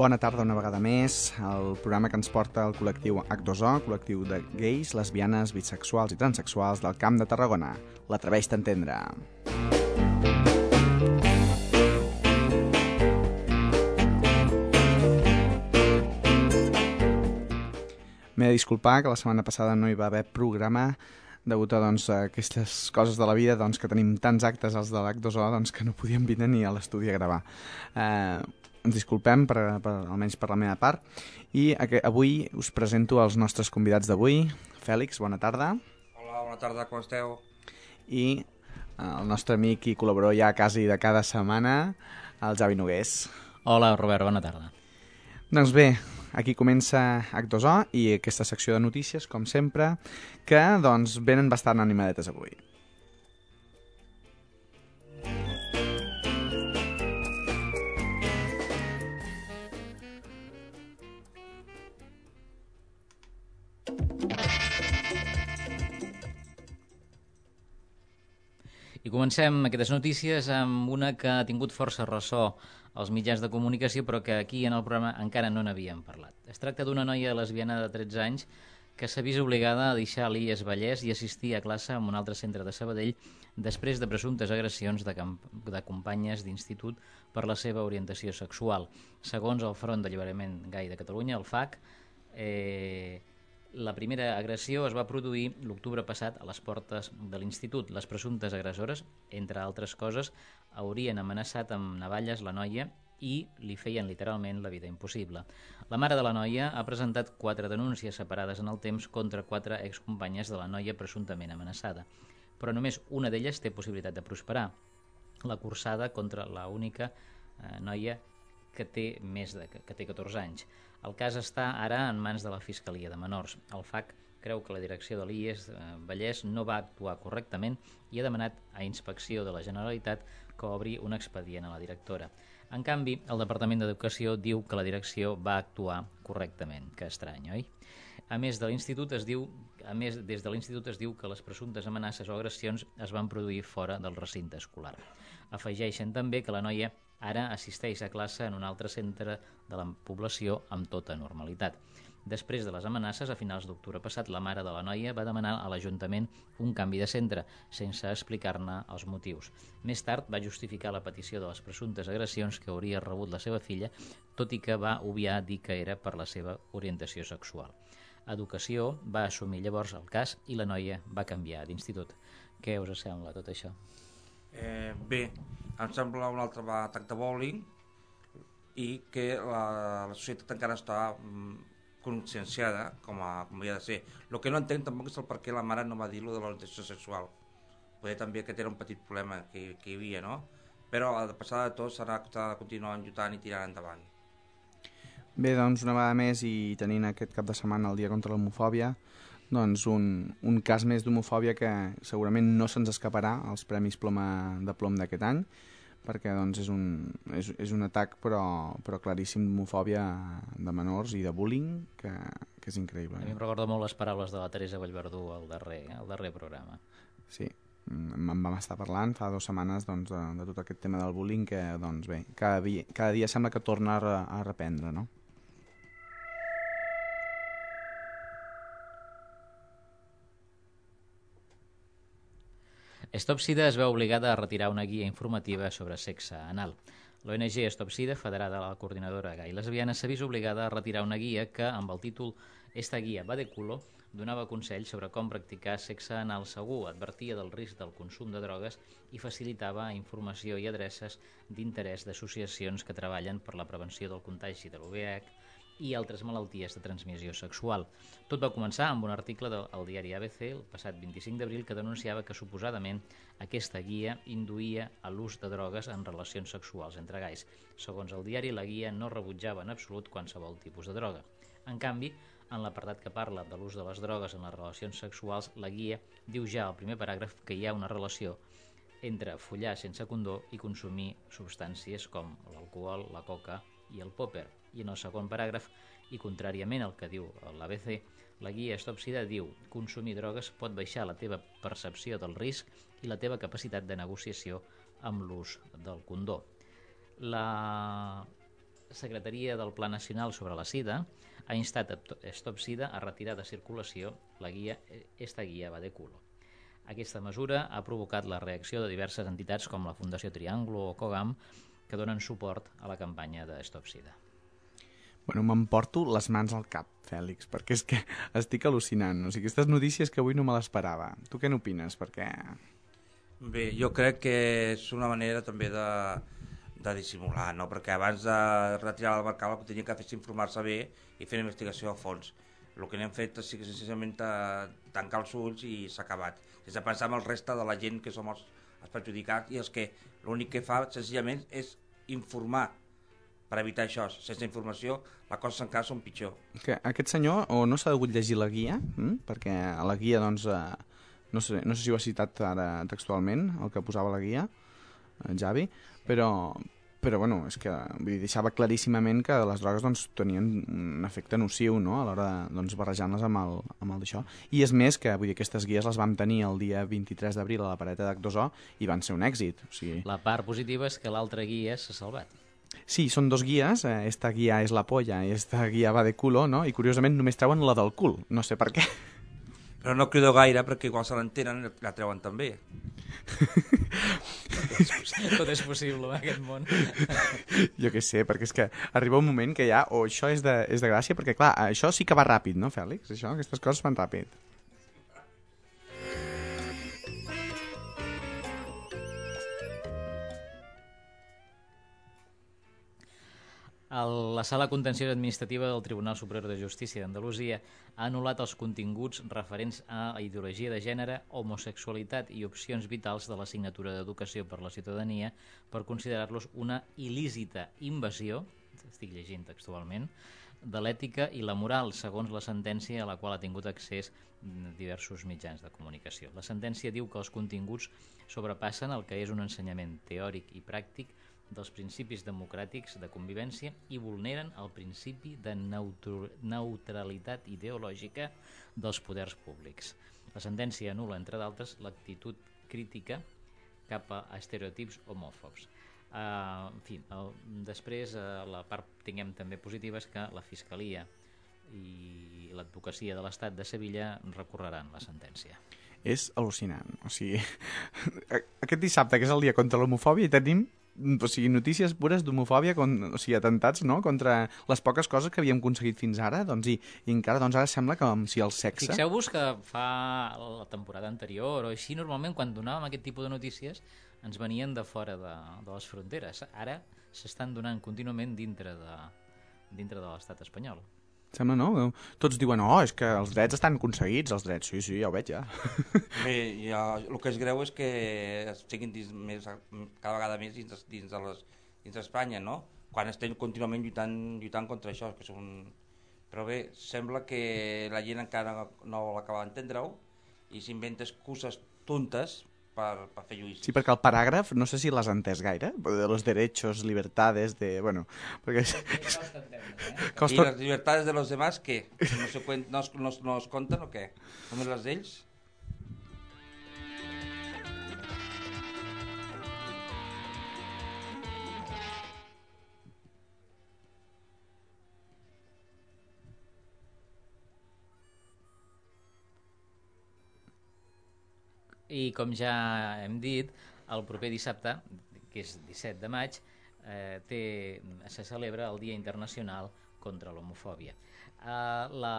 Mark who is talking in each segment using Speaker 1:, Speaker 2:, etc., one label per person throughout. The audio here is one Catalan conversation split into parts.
Speaker 1: Bona tarda una vegada més, el programa que ens porta el col·lectiu H2O, col·lectiu de gais, lesbianes, bisexuals i transexuals del Camp de Tarragona. L'atreveix d'entendre. M'he de disculpar que la setmana passada no hi va haver programa degut a doncs, aquestes coses de la vida doncs, que tenim tants actes als de l'H2O doncs, que no podíem vindre ni a l'estudi a gravar. Eh, ens disculpem, per, per, almenys per la meva part, i avui us presento els nostres convidats d'avui. Fèlix, bona tarda.
Speaker 2: Hola, bona tarda, com esteu?
Speaker 1: I el nostre amic i col·laborador ja quasi de cada setmana, el Javi Nogués.
Speaker 3: Hola, Robert, bona tarda.
Speaker 1: Doncs bé, aquí comença H2O i aquesta secció de notícies, com sempre, que doncs venen bastant animadetes avui.
Speaker 3: I comencem aquestes notícies amb una que ha tingut força ressò als mitjans de comunicació, però que aquí en el programa encara no n'havíem parlat. Es tracta d'una noia lesbiana de 13 anys que s'ha vist obligada a deixar l'IES Vallès i assistir a classe en un altre centre de Sabadell després de presumptes agressions de, de companyes d'institut per la seva orientació sexual. Segons el Front d'Alliberament Gai de Catalunya, el FAC, eh, la primera agressió es va produir l'octubre passat a les portes de l'institut. Les presumptes agressores, entre altres coses, haurien amenaçat amb navalles la noia i li feien literalment la vida impossible. La mare de la noia ha presentat quatre denúncies separades en el temps contra quatre excompanyes de la noia presumptament amenaçada, però només una d'elles té possibilitat de prosperar, la cursada contra la única eh, noia que té més de, que, que té 14 anys. El cas està ara en mans de la Fiscalia de Menors. El FAC creu que la direcció de l'IES eh, Vallès no va actuar correctament i ha demanat a Inspecció de la Generalitat que obri un expedient a la directora. En canvi, el Departament d'Educació diu que la direcció va actuar correctament. Que estrany, oi? A més de l'institut es diu a més, des de l'institut es diu que les presumptes amenaces o agressions es van produir fora del recinte escolar. Afegeixen també que la noia Ara assisteix a classe en un altre centre de la població amb tota normalitat. Després de les amenaces, a finals d'octubre passat, la mare de la noia va demanar a l'Ajuntament un canvi de centre, sense explicar-ne els motius. Més tard va justificar la petició de les presumptes agressions que hauria rebut la seva filla, tot i que va obviar dir que era per la seva orientació sexual. Educació va assumir llavors el cas i la noia va canviar d'institut. Què us sembla tot això?
Speaker 2: Eh, bé, em sembla un altre atac de bowling i que la, la societat encara està mm, conscienciada com, a, com havia de ser. El que no entenc tampoc és el per què la mare no va dir lo de l'orientació sexual. Poder també aquest era un petit problema que, que hi havia, no? Però a passar de tot serà de continuar enjutant i tirant endavant.
Speaker 1: Bé, doncs una vegada més i tenint aquest cap de setmana el dia contra l'homofòbia, doncs un, un cas més d'homofòbia que segurament no se'ns escaparà als Premis Ploma de Plom d'aquest any, perquè doncs, és, un, és, és un atac però, però claríssim d'homofòbia de menors i de bullying que, que és increïble.
Speaker 3: A mi em recorda molt les paraules de la Teresa Vallverdú al darrer, al darrer programa.
Speaker 1: Sí, en vam estar parlant fa dues setmanes doncs, de, de tot aquest tema del bullying que doncs, bé, cada, dia, cada dia sembla que torna a, a reprendre, no?
Speaker 3: Stop Sida es veu obligada a retirar una guia informativa sobre sexe anal. L'ONG Stop Sida, federada a la coordinadora gai lesbiana, s'ha vist obligada a retirar una guia que, amb el títol Esta guia va de culo, donava consells sobre com practicar sexe anal segur, advertia del risc del consum de drogues i facilitava informació i adreces d'interès d'associacions que treballen per la prevenció del contagi de l'UVH i altres malalties de transmissió sexual. Tot va començar amb un article del diari ABC el passat 25 d'abril que denunciava que suposadament aquesta guia induïa a l'ús de drogues en relacions sexuals entre gais. Segons el diari, la guia no rebutjava en absolut qualsevol tipus de droga. En canvi, en l'apartat que parla de l'ús de les drogues en les relacions sexuals, la guia diu ja al primer paràgraf que hi ha una relació entre follar sense condó i consumir substàncies com l'alcohol, la coca i el popper i en el segon paràgraf, i contràriament al que diu l'ABC, la guia Stopsida diu consumir drogues pot baixar la teva percepció del risc i la teva capacitat de negociació amb l'ús del condó. La Secretaria del Pla Nacional sobre la Sida ha instat Stop Sida a retirar de circulació la guia Esta guia va de culo. Aquesta mesura ha provocat la reacció de diverses entitats com la Fundació Triangle o COGAM que donen suport a la campanya de Stop Sida.
Speaker 1: Bueno, m'emporto les mans al cap, Fèlix, perquè és que estic al·lucinant. O sigui, aquestes notícies que avui no me l'esperava. Tu què n'opines? Perquè...
Speaker 2: Bé, jo crec que és una manera també de, de dissimular, no? perquè abans de retirar la barcala tenia que fer informar-se bé i fer una investigació a fons. El que n'hem fet és senzillament tancar els ulls i s'ha acabat, sense pensar en el reste de la gent que som els, els perjudicats i els que l'únic que fa senzillament és informar per evitar això. Sense informació la cosa encara són pitjor.
Speaker 1: Que aquest senyor o no s'ha degut llegir la guia, hm? perquè a la guia doncs, eh, no, sé, no sé si ho ha citat ara textualment, el que posava la guia, en Javi, però, però bueno, és que vull dir, deixava claríssimament que les drogues doncs, tenien un efecte nociu no? a l'hora doncs, barrejar-les amb el, amb el d'això. I és més que vull dir, aquestes guies les vam tenir el dia 23 d'abril a la pareta d'H2O i van ser un èxit. O sigui...
Speaker 3: La part positiva és que l'altra guia s'ha salvat.
Speaker 1: Sí, són dos guies, eh, esta guia és la polla i esta guia va de culo, no? i curiosament només treuen la del cul, no sé per què.
Speaker 2: Però no crido gaire perquè igual se l'entenen la treuen també.
Speaker 3: Tot és possible en aquest món.
Speaker 1: jo què sé, perquè és que arriba un moment que ja, o això és de, és de gràcia, perquè clar, això sí que va ràpid, no, Fèlix? Això, aquestes coses van ràpid.
Speaker 3: El, la Sala Contenciosa Administrativa del Tribunal Superior de Justícia d'Andalusia ha anul·lat els continguts referents a la ideologia de gènere, homosexualitat i opcions vitals de l'assignatura d'Educació per la Ciutadania per considerar-los una il·lícita invasió, estic llegint textualment, de l'ètica i la moral, segons la sentència a la qual ha tingut accés diversos mitjans de comunicació. La sentència diu que els continguts sobrepassen el que és un ensenyament teòric i pràctic dels principis democràtics de convivència i vulneren el principi de neutralitat ideològica dels poders públics. La sentència anula, entre d'altres, l'actitud crítica cap a estereotips homòfobs. Uh, en fi, el, després uh, la part tinguem també positiva és que la Fiscalia i l'advocacia de l'Estat de Sevilla recorreran la sentència
Speaker 1: és al·lucinant. O sigui, aquest dissabte, que és el dia contra l'homofòbia, tenim o sigui, notícies pures d'homofòbia, o sigui, atentats no? contra les poques coses que havíem aconseguit fins ara, doncs, i, i encara doncs, ara sembla com si el sexe...
Speaker 3: Fixeu-vos que fa la temporada anterior o així, normalment, quan donàvem aquest tipus de notícies, ens venien de fora de, de les fronteres. Ara s'estan donant contínuament dintre de, dintre de l'estat espanyol.
Speaker 1: Sembla, no? Tots diuen, oh, és que els drets estan aconseguits, els drets. Sí, sí, ja ho veig, ja.
Speaker 2: Bé, ja, el que es greu és que siguin dins, més, cada vegada més dins, dins, de les, dins d'Espanya, no? Quan estem contínuament lluitant, lluitant contra això, que són... Però bé, sembla que la gent encara no l'acaba d'entendre-ho i s'inventa excuses tontes per, per fer judicis.
Speaker 1: Sí, perquè el paràgraf, no sé si l'has entès gaire, de los derechos, libertades, de... Bueno, perquè...
Speaker 2: Costa eh? Costa... I les llibertats de los demás, què? No, se cuen... no, es, no, no es compten o què? Només les d'ells?
Speaker 3: I com ja hem dit, el proper dissabte, que és 17 de maig, eh, té, se celebra el Dia Internacional contra l'Homofòbia. Eh, la,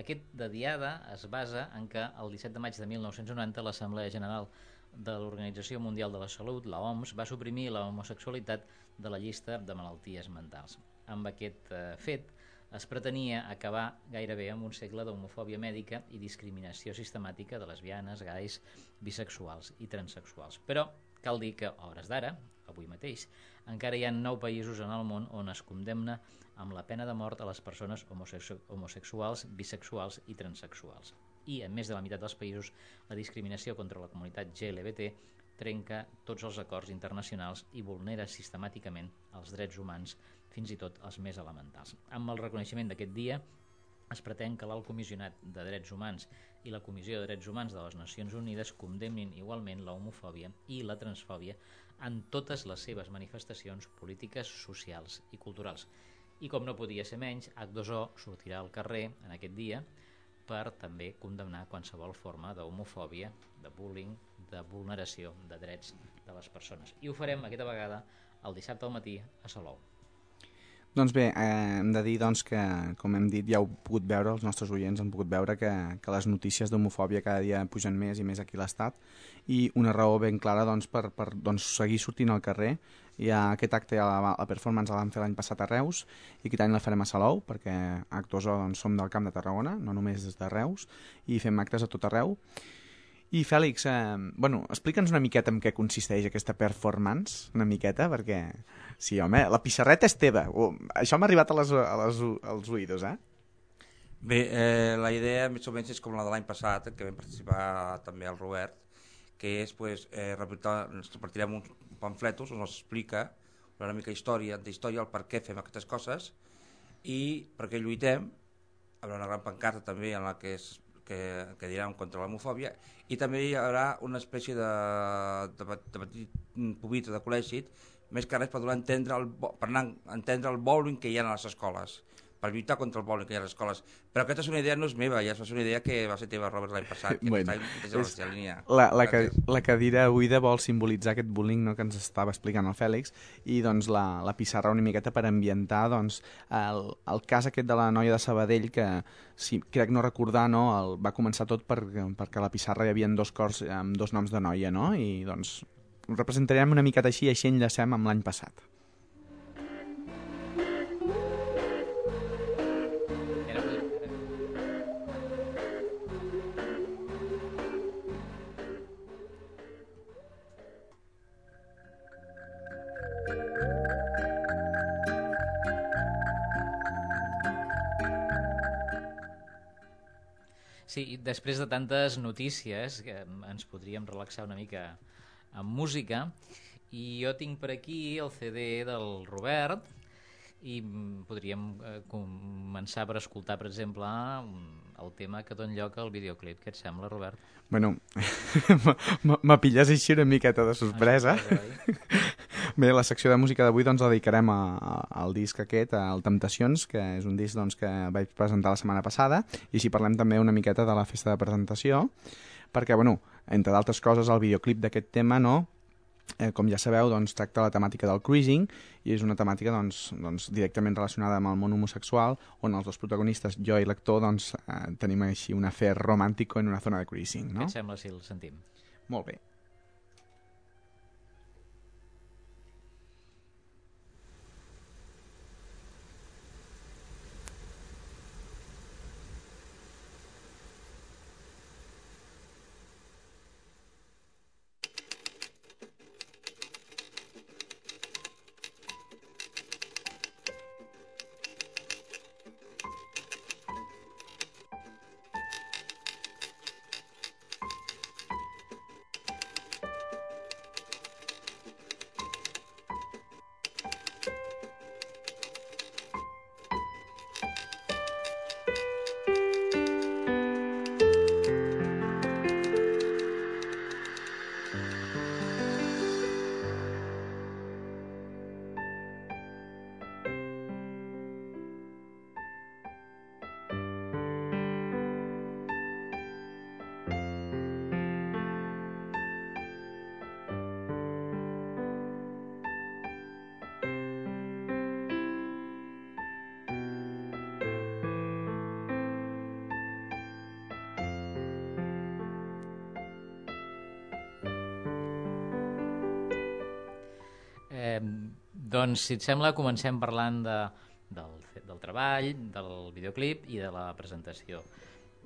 Speaker 3: aquest de diada es basa en que el 17 de maig de 1990 l'Assemblea General de l'Organització Mundial de la Salut, la OMS, va suprimir la homosexualitat de la llista de malalties mentals. Amb aquest eh, fet, es pretenia acabar gairebé amb un segle d'homofòbia mèdica i discriminació sistemàtica de lesbianes, gais, bisexuals i transexuals. Però cal dir que, a hores d'ara, avui mateix, encara hi ha nou països en el món on es condemna amb la pena de mort a les persones homosexuals, bisexuals i transexuals. I en més de la meitat dels països la discriminació contra la comunitat GLBT trenca tots els acords internacionals i vulnera sistemàticament els drets humans fins i tot els més elementals. Amb el reconeixement d'aquest dia es pretén que l'alt comissionat de drets humans i la Comissió de Drets Humans de les Nacions Unides condemnin igualment la homofòbia i la transfòbia en totes les seves manifestacions polítiques, socials i culturals. I com no podia ser menys, H2O sortirà al carrer en aquest dia per també condemnar qualsevol forma d'homofòbia, de bullying, de vulneració de drets de les persones. I ho farem aquesta vegada el dissabte al matí a Salou.
Speaker 1: Doncs bé, eh, hem de dir doncs, que, com hem dit, ja heu pogut veure, els nostres oients han pogut veure que, que les notícies d'homofòbia cada dia pugen més i més aquí a l'Estat i una raó ben clara doncs, per, per doncs, seguir sortint al carrer. Ja aquest acte, la, la performance la vam fer l'any passat a Reus i aquest any la farem a Salou perquè actors doncs, som del Camp de Tarragona, no només des de Reus, i fem actes a tot arreu. I Fèlix, eh, bueno, explica'ns una miqueta en què consisteix aquesta performance, una miqueta, perquè... Sí, home, la pissarreta és teva. Uh, això m'ha arribat a les, a les, als oïdos, eh?
Speaker 2: Bé, eh, la idea més o menys és com la de l'any passat, que vam participar també el Robert, que és, pues, eh, ens repartirem uns pamfletos on es explica una mica història, d'història, el per què fem aquestes coses i per què lluitem, hi una gran pancarta també en la que es que, que diran contra l'homofòbia i també hi haurà una espècie de, de, de petit pubitre de col·legi més que res per entendre el, per anar a entendre el bowling que hi ha a les escoles per lluitar contra el bowling que hi ha a les escoles. Però aquesta és una idea no és meva, ja és una idea que va ser teva, Robert, l'any passat, que bueno, des de la línia.
Speaker 1: La, la, la cadira buida vol simbolitzar aquest bullying no, que ens estava explicant el Fèlix i doncs la, la pissarra una miqueta per ambientar doncs, el, el cas aquest de la noia de Sabadell que, si crec no recordar, no, el, va començar tot per, perquè a la pissarra hi havia dos cors amb dos noms de noia, no? i doncs representarem una miqueta així i així enllacem amb l'any passat.
Speaker 3: Sí, després de tantes notícies que ens podríem relaxar una mica amb música i jo tinc per aquí el CD del Robert i podríem eh, començar per escoltar, per exemple, el tema que dona lloc al videoclip. Què et sembla, Robert?
Speaker 1: Bueno, me pilles així una miqueta de sorpresa. Bé, la secció de música d'avui doncs, la dedicarem a, a, al disc aquest, al Temptacions, que és un disc doncs, que vaig presentar la setmana passada, i així parlem també una miqueta de la festa de presentació, perquè, bueno, entre d'altres coses, el videoclip d'aquest tema, no?, eh, com ja sabeu, doncs, tracta la temàtica del cruising i és una temàtica doncs, doncs, directament relacionada amb el món homosexual on els dos protagonistes, jo i l'actor, doncs, eh, tenim així un afer romàntic en una zona de cruising. No?
Speaker 3: Què et sembla si el sentim?
Speaker 1: Molt bé.
Speaker 3: Doncs, si et sembla, comencem parlant de, del, del treball, del videoclip i de la presentació.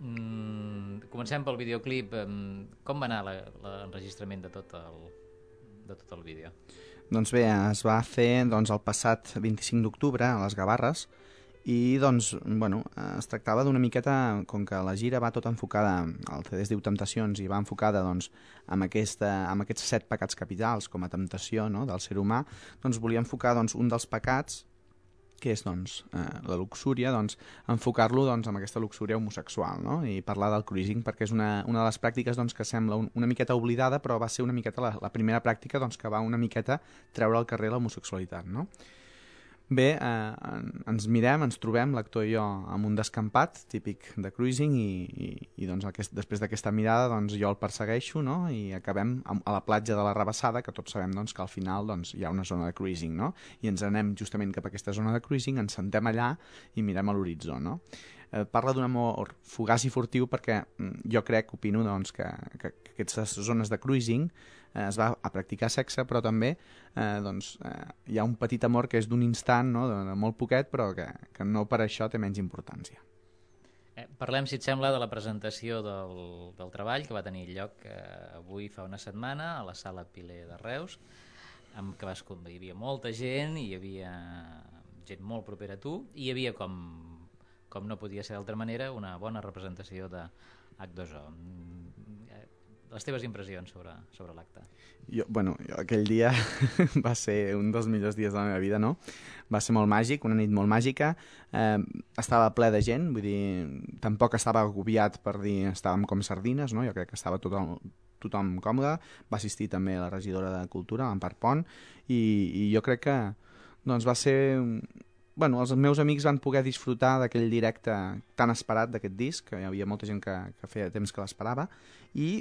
Speaker 3: Mm, comencem pel videoclip. Com va anar l'enregistrament de, tot el, de tot el vídeo?
Speaker 1: Doncs bé, es va fer doncs, el passat 25 d'octubre a les Gavarres, i doncs, bueno, es tractava d'una miqueta, com que la gira va tot enfocada, el CD es diu Temptacions, i va enfocada doncs, amb, aquesta, amb aquests set pecats capitals com a temptació no, del ser humà, doncs volia enfocar doncs, un dels pecats que és doncs, eh, la luxúria, doncs, enfocar-lo doncs, amb aquesta luxúria homosexual no? i parlar del cruising perquè és una, una de les pràctiques doncs, que sembla un, una miqueta oblidada però va ser una miqueta la, la primera pràctica doncs, que va una miqueta treure al carrer l'homosexualitat. No? Bé, eh, ens mirem, ens trobem, l'actor i jo, amb un descampat típic de cruising i, i, i doncs aquest, després d'aquesta mirada doncs, jo el persegueixo no? i acabem a la platja de la Rabassada, que tots sabem doncs, que al final doncs, hi ha una zona de cruising no? i ens anem justament cap a aquesta zona de cruising, ens sentem allà i mirem a l'horitzó. No? Eh, parla d'un amor fugaç i furtiu perquè mm, jo crec, opino, doncs, que, que, que aquestes zones de cruising eh, es va a practicar sexe, però també eh, doncs, eh, hi ha un petit amor que és d'un instant, no? de, de molt poquet, però que, que no per això té menys importància.
Speaker 3: Eh, parlem, si et sembla, de la presentació del, del treball que va tenir lloc eh, avui fa una setmana a la sala Piler de Reus, amb que vas, hi havia molta gent, hi havia gent molt propera a tu, i hi havia com com no podia ser d'altra manera, una bona representació de H2O. Mm, eh, les teves impressions sobre, sobre l'acte?
Speaker 1: Jo, bueno, jo, aquell dia va ser un dels millors dies de la meva vida, no? Va ser molt màgic, una nit molt màgica. Eh, estava ple de gent, vull dir, tampoc estava agobiat per dir estàvem com sardines, no? Jo crec que estava tothom, tothom còmode. Va assistir també la regidora de Cultura, l'Empar Pont, i, i jo crec que doncs, va ser bueno, els meus amics van poder disfrutar d'aquell directe tan esperat d'aquest disc, que hi havia molta gent que, que feia temps que l'esperava, i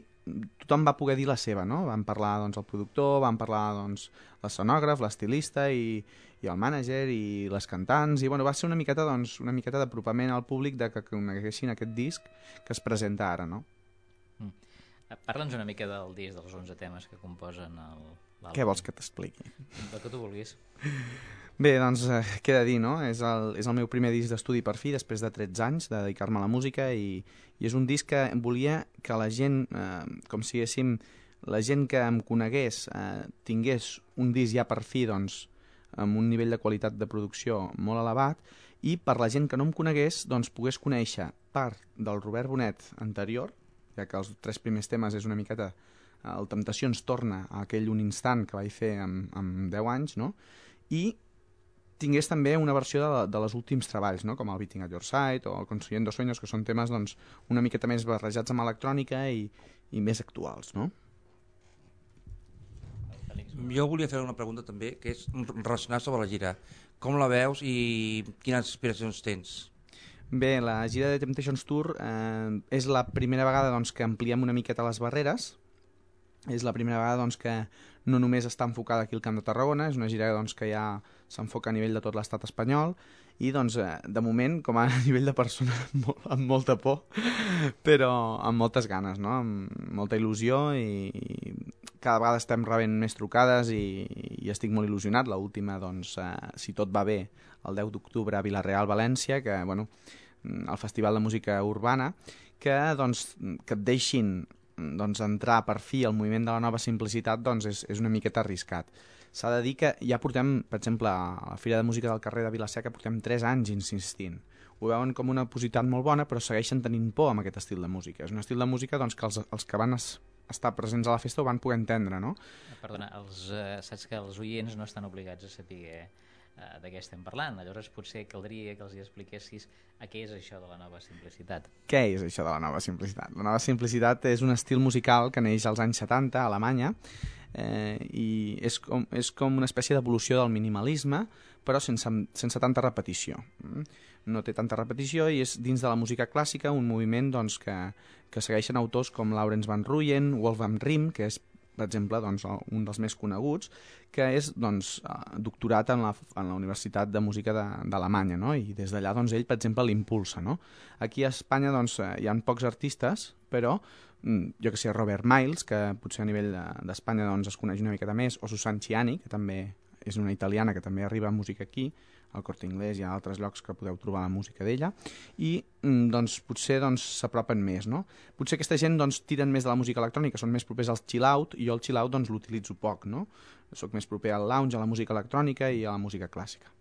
Speaker 1: tothom va poder dir la seva, no? Van parlar doncs, el productor, van parlar doncs, l'escenògraf, l'estilista i, i el mànager i les cantants, i bueno, va ser una miqueta doncs, una miqueta d'apropament al públic de que coneguessin aquest disc que es presenta ara, no?
Speaker 3: Mm. Parla'ns una mica del disc, dels 11 temes que composen l'àlbum.
Speaker 1: Què vols que t'expliqui?
Speaker 3: El que tu vulguis.
Speaker 1: Bé, doncs, eh, què he de dir, no? És el, és el meu primer disc d'estudi per fi, després de 13 anys de dedicar-me a la música, i, i és un disc que volia que la gent, eh, com si diguéssim, la gent que em conegués eh, tingués un disc ja per fi, doncs, amb un nivell de qualitat de producció molt elevat, i per la gent que no em conegués, doncs, pogués conèixer part del Robert Bonet anterior, ja que els tres primers temes és una miqueta... El Temptacions torna a aquell un instant que vaig fer amb, amb 10 anys, no? i tingués també una versió de, de les últims treballs, no? com el Beating at Your Side o el Consiguiendo Sueños, que són temes doncs, una miqueta més barrejats amb electrònica i, i més actuals. No?
Speaker 2: Jo volia fer una pregunta també, que és relacionada sobre la gira. Com la veus i quines aspiracions tens?
Speaker 1: Bé, la gira de Temptations Tour eh, és la primera vegada doncs, que ampliem una miqueta les barreres, és la primera vegada doncs, que no només està enfocada aquí al Camp de Tarragona, és una gira doncs, que ja s'enfoca a nivell de tot l'estat espanyol i doncs, eh, de moment, com a nivell de persona, molt, amb molta por, però amb moltes ganes, no? amb molta il·lusió i, cada vegada estem rebent més trucades i, i estic molt il·lusionat. L última, doncs, eh, si tot va bé, el 10 d'octubre a Vilareal, València, que, bueno, el Festival de Música Urbana, que, doncs, que et deixin doncs, entrar per fi al moviment de la nova simplicitat doncs, és, és una miqueta arriscat. S'ha de dir que ja portem, per exemple, a la Fira de Música del carrer de Vilaseca portem 3 anys insistint. Ho veuen com una positat molt bona, però segueixen tenint por amb aquest estil de música. És un estil de música doncs, que els, els que van es, estar presents a la festa ho van poder entendre, no?
Speaker 3: Perdona, els, eh, saps que els oients no estan obligats a saber eh, de què estem parlant. Llavors potser caldria que els hi expliquessis a què és això de la nova simplicitat.
Speaker 1: Què és això de la nova simplicitat? La nova simplicitat és un estil musical que neix als anys 70 a Alemanya eh, i és com, és com una espècie d'evolució del minimalisme però sense, sense tanta repetició. Mm? No té tanta repetició i és dins de la música clàssica un moviment doncs, que, que segueixen autors com Lawrence van Ruyen, Wolfgang Rimm, que és per exemple, doncs, un dels més coneguts, que és doncs, eh, doctorat en la, en la Universitat de Música d'Alemanya, no? i des d'allà doncs, ell, per exemple, l'impulsa. No? Aquí a Espanya doncs, eh, hi ha pocs artistes, però mm, jo que sé, Robert Miles, que potser a nivell d'Espanya doncs, es coneix una miqueta més, o Susan Ciani, que també és una italiana que també arriba a música aquí, al Corte Inglés, hi ha altres llocs que podeu trobar la música d'ella, i mm, doncs, potser doncs, s'apropen doncs, més. No? Potser aquesta gent doncs, tiren més de la música electrònica, són més propers al chill-out, i jo el chill-out doncs, l'utilitzo poc. No? Soc més proper al lounge, a la música electrònica i a la música clàssica.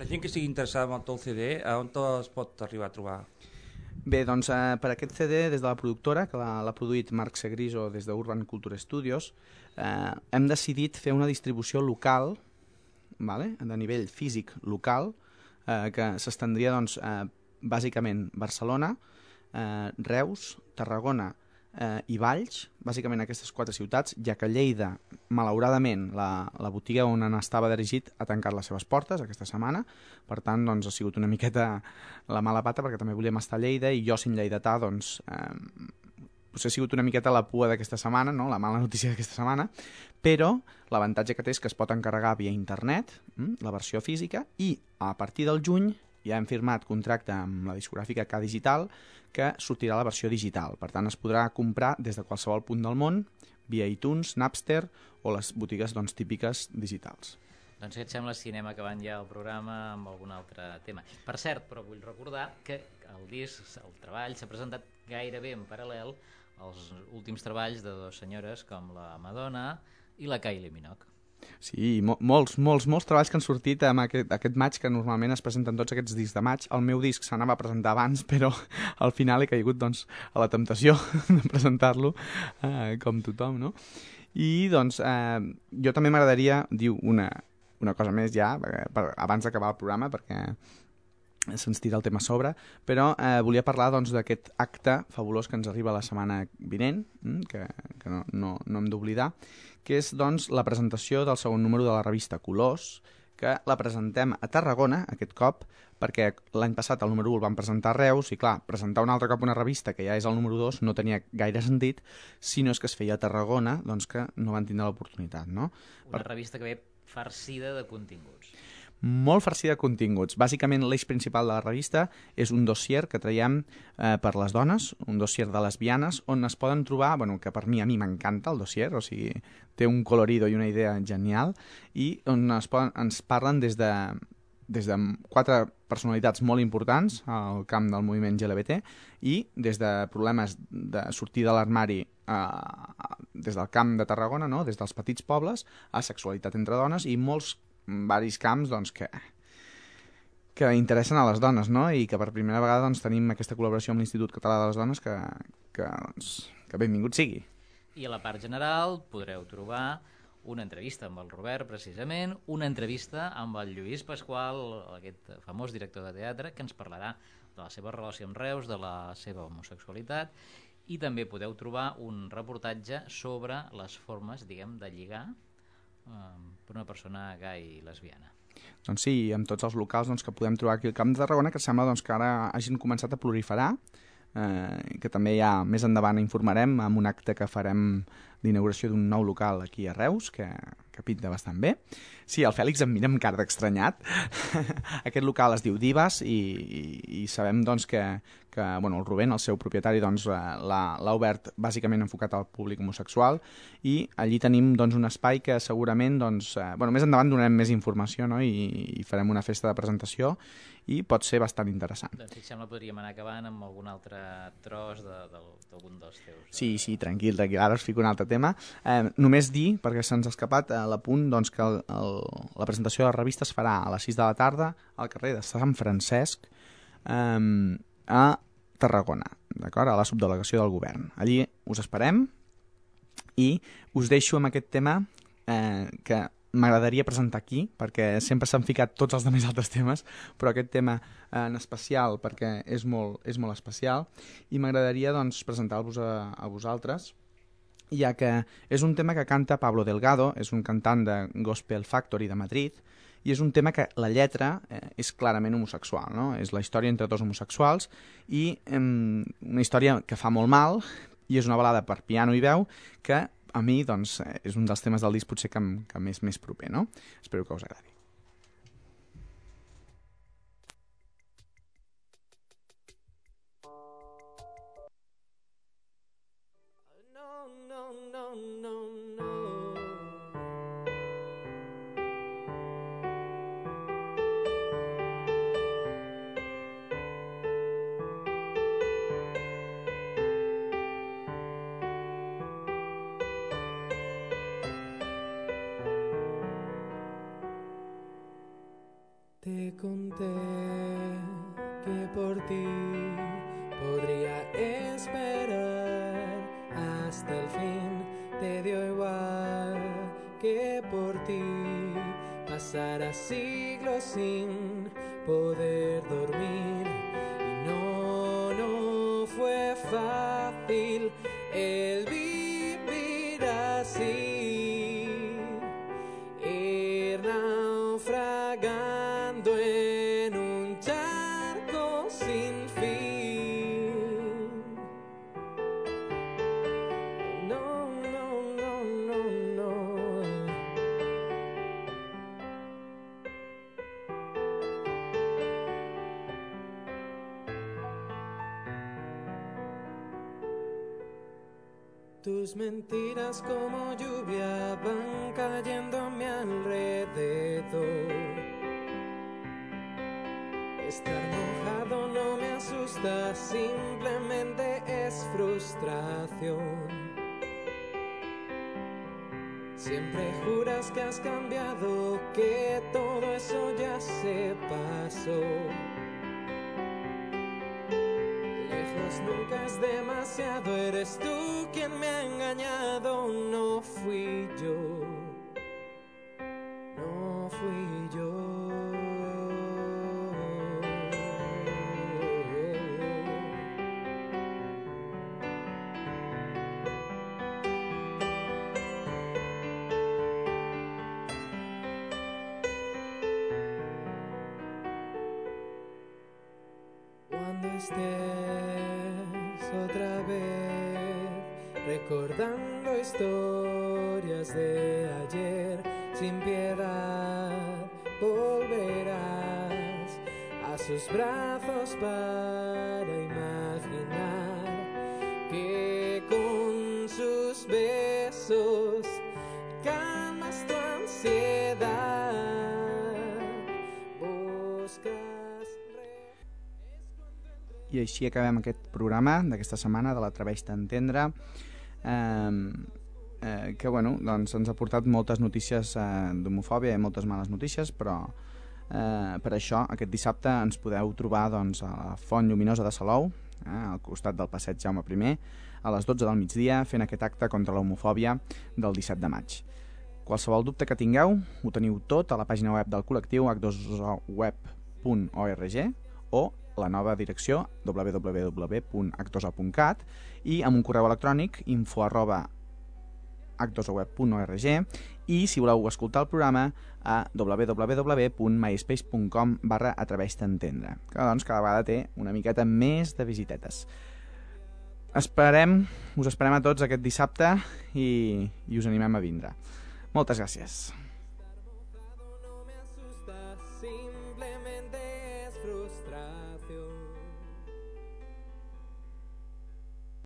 Speaker 2: La gent que estigui interessada en el teu CD, a on es pot arribar a trobar?
Speaker 1: Bé, doncs eh, per aquest CD, des de la productora, que l'ha produït Marc Segriso des d'Urban Culture Studios, eh, hem decidit fer una distribució local vale? de nivell físic local, eh, que s'estendria doncs, eh, bàsicament Barcelona, eh, Reus, Tarragona, eh, i Valls, bàsicament aquestes quatre ciutats, ja que Lleida, malauradament, la, la botiga on estava dirigit ha tancat les seves portes aquesta setmana, per tant, doncs, ha sigut una miqueta la mala pata, perquè també volíem estar a Lleida, i jo, sin lleidatà, doncs, eh, potser ha sigut una miqueta la pua d'aquesta setmana, no? la mala notícia d'aquesta setmana, però l'avantatge que té és que es pot encarregar via internet, hm, la versió física, i a partir del juny ja hem firmat contracte amb la discogràfica K Digital que sortirà la versió digital. Per tant, es podrà comprar des de qualsevol punt del món via iTunes, Napster o les botigues doncs, típiques digitals.
Speaker 3: Doncs què et sembla si anem acabant ja el programa amb algun altre tema? Per cert, però vull recordar que el disc, el treball, s'ha presentat gairebé en paral·lel als últims treballs de dues senyores com la Madonna i la Kylie Minogue.
Speaker 1: Sí, mo molts, molts, molts treballs que han sortit amb aquest, aquest maig, que normalment es presenten tots aquests discs de maig. El meu disc s'anava a presentar abans, però al final he caigut doncs, a la temptació de presentar-lo, eh, com tothom, no? I doncs eh, jo també m'agradaria dir una, una cosa més ja, per, per, abans d'acabar el programa, perquè se'ns tira el tema a sobre, però eh, volia parlar doncs, d'aquest doncs, acte fabulós que ens arriba la setmana vinent, mm, que, que no, no, no hem d'oblidar, que és doncs, la presentació del segon número de la revista Colors, que la presentem a Tarragona aquest cop, perquè l'any passat el número 1 el van presentar a Reus, i clar, presentar un altre cop una revista que ja és el número 2 no tenia gaire sentit, si no és que es feia a Tarragona, doncs que no van tindre l'oportunitat, no?
Speaker 3: Una per... revista que ve farcida de continguts
Speaker 1: molt farcida de continguts. Bàsicament, l'eix principal de la revista és un dossier que traiem eh, per les dones, un dossier de lesbianes, on es poden trobar, bueno, que per mi, a mi m'encanta el dossier, o sigui, té un colorido i una idea genial, i on es poden, ens parlen des de, des de quatre personalitats molt importants al camp del moviment LGBT i des de problemes de sortir de l'armari eh, des del camp de Tarragona, no? des dels petits pobles, a sexualitat entre dones i molts varis camps doncs, que, que interessen a les dones, no? I que per primera vegada doncs, tenim aquesta col·laboració amb l'Institut Català de les Dones que, que, doncs, que benvingut sigui.
Speaker 3: I a la part general podreu trobar una entrevista amb el Robert, precisament, una entrevista amb el Lluís Pasqual, aquest famós director de teatre, que ens parlarà de la seva relació amb Reus, de la seva homosexualitat, i també podeu trobar un reportatge sobre les formes, diguem, de lligar per una persona gai i lesbiana.
Speaker 1: Doncs sí, amb tots els locals doncs, que podem trobar aquí al Camp de Tarragona, que sembla doncs, que ara hagin començat a proliferar, eh, que també ja més endavant informarem amb un acte que farem d'inauguració d'un nou local aquí a Reus, que, que pinta bastant bé. Sí, el Fèlix em mira amb cara d'estranyat. Aquest local es diu Divas i, i, i sabem doncs, que, que bueno, el Rubén, el seu propietari, doncs, eh, l'ha obert bàsicament enfocat al públic homosexual i allí tenim doncs, un espai que segurament, doncs, eh, bueno, més endavant donarem més informació no? I, i farem una festa de presentació i pot ser bastant interessant.
Speaker 3: Doncs si sembla podríem anar acabant amb algun altre tros d'algun de, dels teus.
Speaker 1: De... Sí, sí, tranquil, tranquil, ara us fico un altre tema. Eh, només dir, perquè se'ns ha escapat a l'apunt, doncs, que el, el, la presentació de la revista es farà a les 6 de la tarda al carrer de Sant Francesc, eh, a Tarragona, d'acord? A la subdelegació del govern. Allí us esperem i us deixo amb aquest tema eh, que m'agradaria presentar aquí, perquè sempre s'han ficat tots els demés altres temes, però aquest tema en especial, perquè és molt, és molt especial, i m'agradaria doncs, presentar-vos a, a vosaltres, ja que és un tema que canta Pablo Delgado, és un cantant de Gospel Factory de Madrid, i és un tema que la lletra eh, és clarament homosexual, no? És la història entre dos homosexuals i eh, una història que fa molt mal i és una balada per piano i veu que a mi doncs, és un dels temes del disc potser que, que més més proper, no? Espero que us agradi.
Speaker 4: conté que por ti podría esperar hasta el fin. Te dio igual que por ti pasara siglos sin poder dormir. Tus mentiras como lluvia van cayendo a mi alrededor. Estar mojado no me asusta, simplemente es frustración. Siempre juras que has cambiado, que todo eso ya se pasó. Es demasiado, eres tú quien me ha engañado, no fui yo, no fui yo. Recordando historias de ayer, sin piedad volverás a sus brazos para imaginar que con sus besos calmas tu ansiedad. Buscas
Speaker 1: I així acabem aquest programa d'aquesta setmana de l'Atreveix d'Entendre eh, eh, que bueno, doncs ens ha portat moltes notícies eh, d'homofòbia i moltes males notícies però eh, per això aquest dissabte ens podeu trobar doncs, a la Font Lluminosa de Salou eh, al costat del passeig Jaume I a les 12 del migdia fent aquest acte contra l'homofòbia del 17 de maig. Qualsevol dubte que tingueu ho teniu tot a la pàgina web del col·lectiu h2web.org o la nova direcció www.actosa.cat i amb un correu electrònic info arroba actosaweb.org i si voleu escoltar el programa a www.myspace.com barra atreveix d'entendre que doncs cada vegada té una miqueta més de visitetes. Esperem, us esperem a tots aquest dissabte i, i us animem a vindre. Moltes gràcies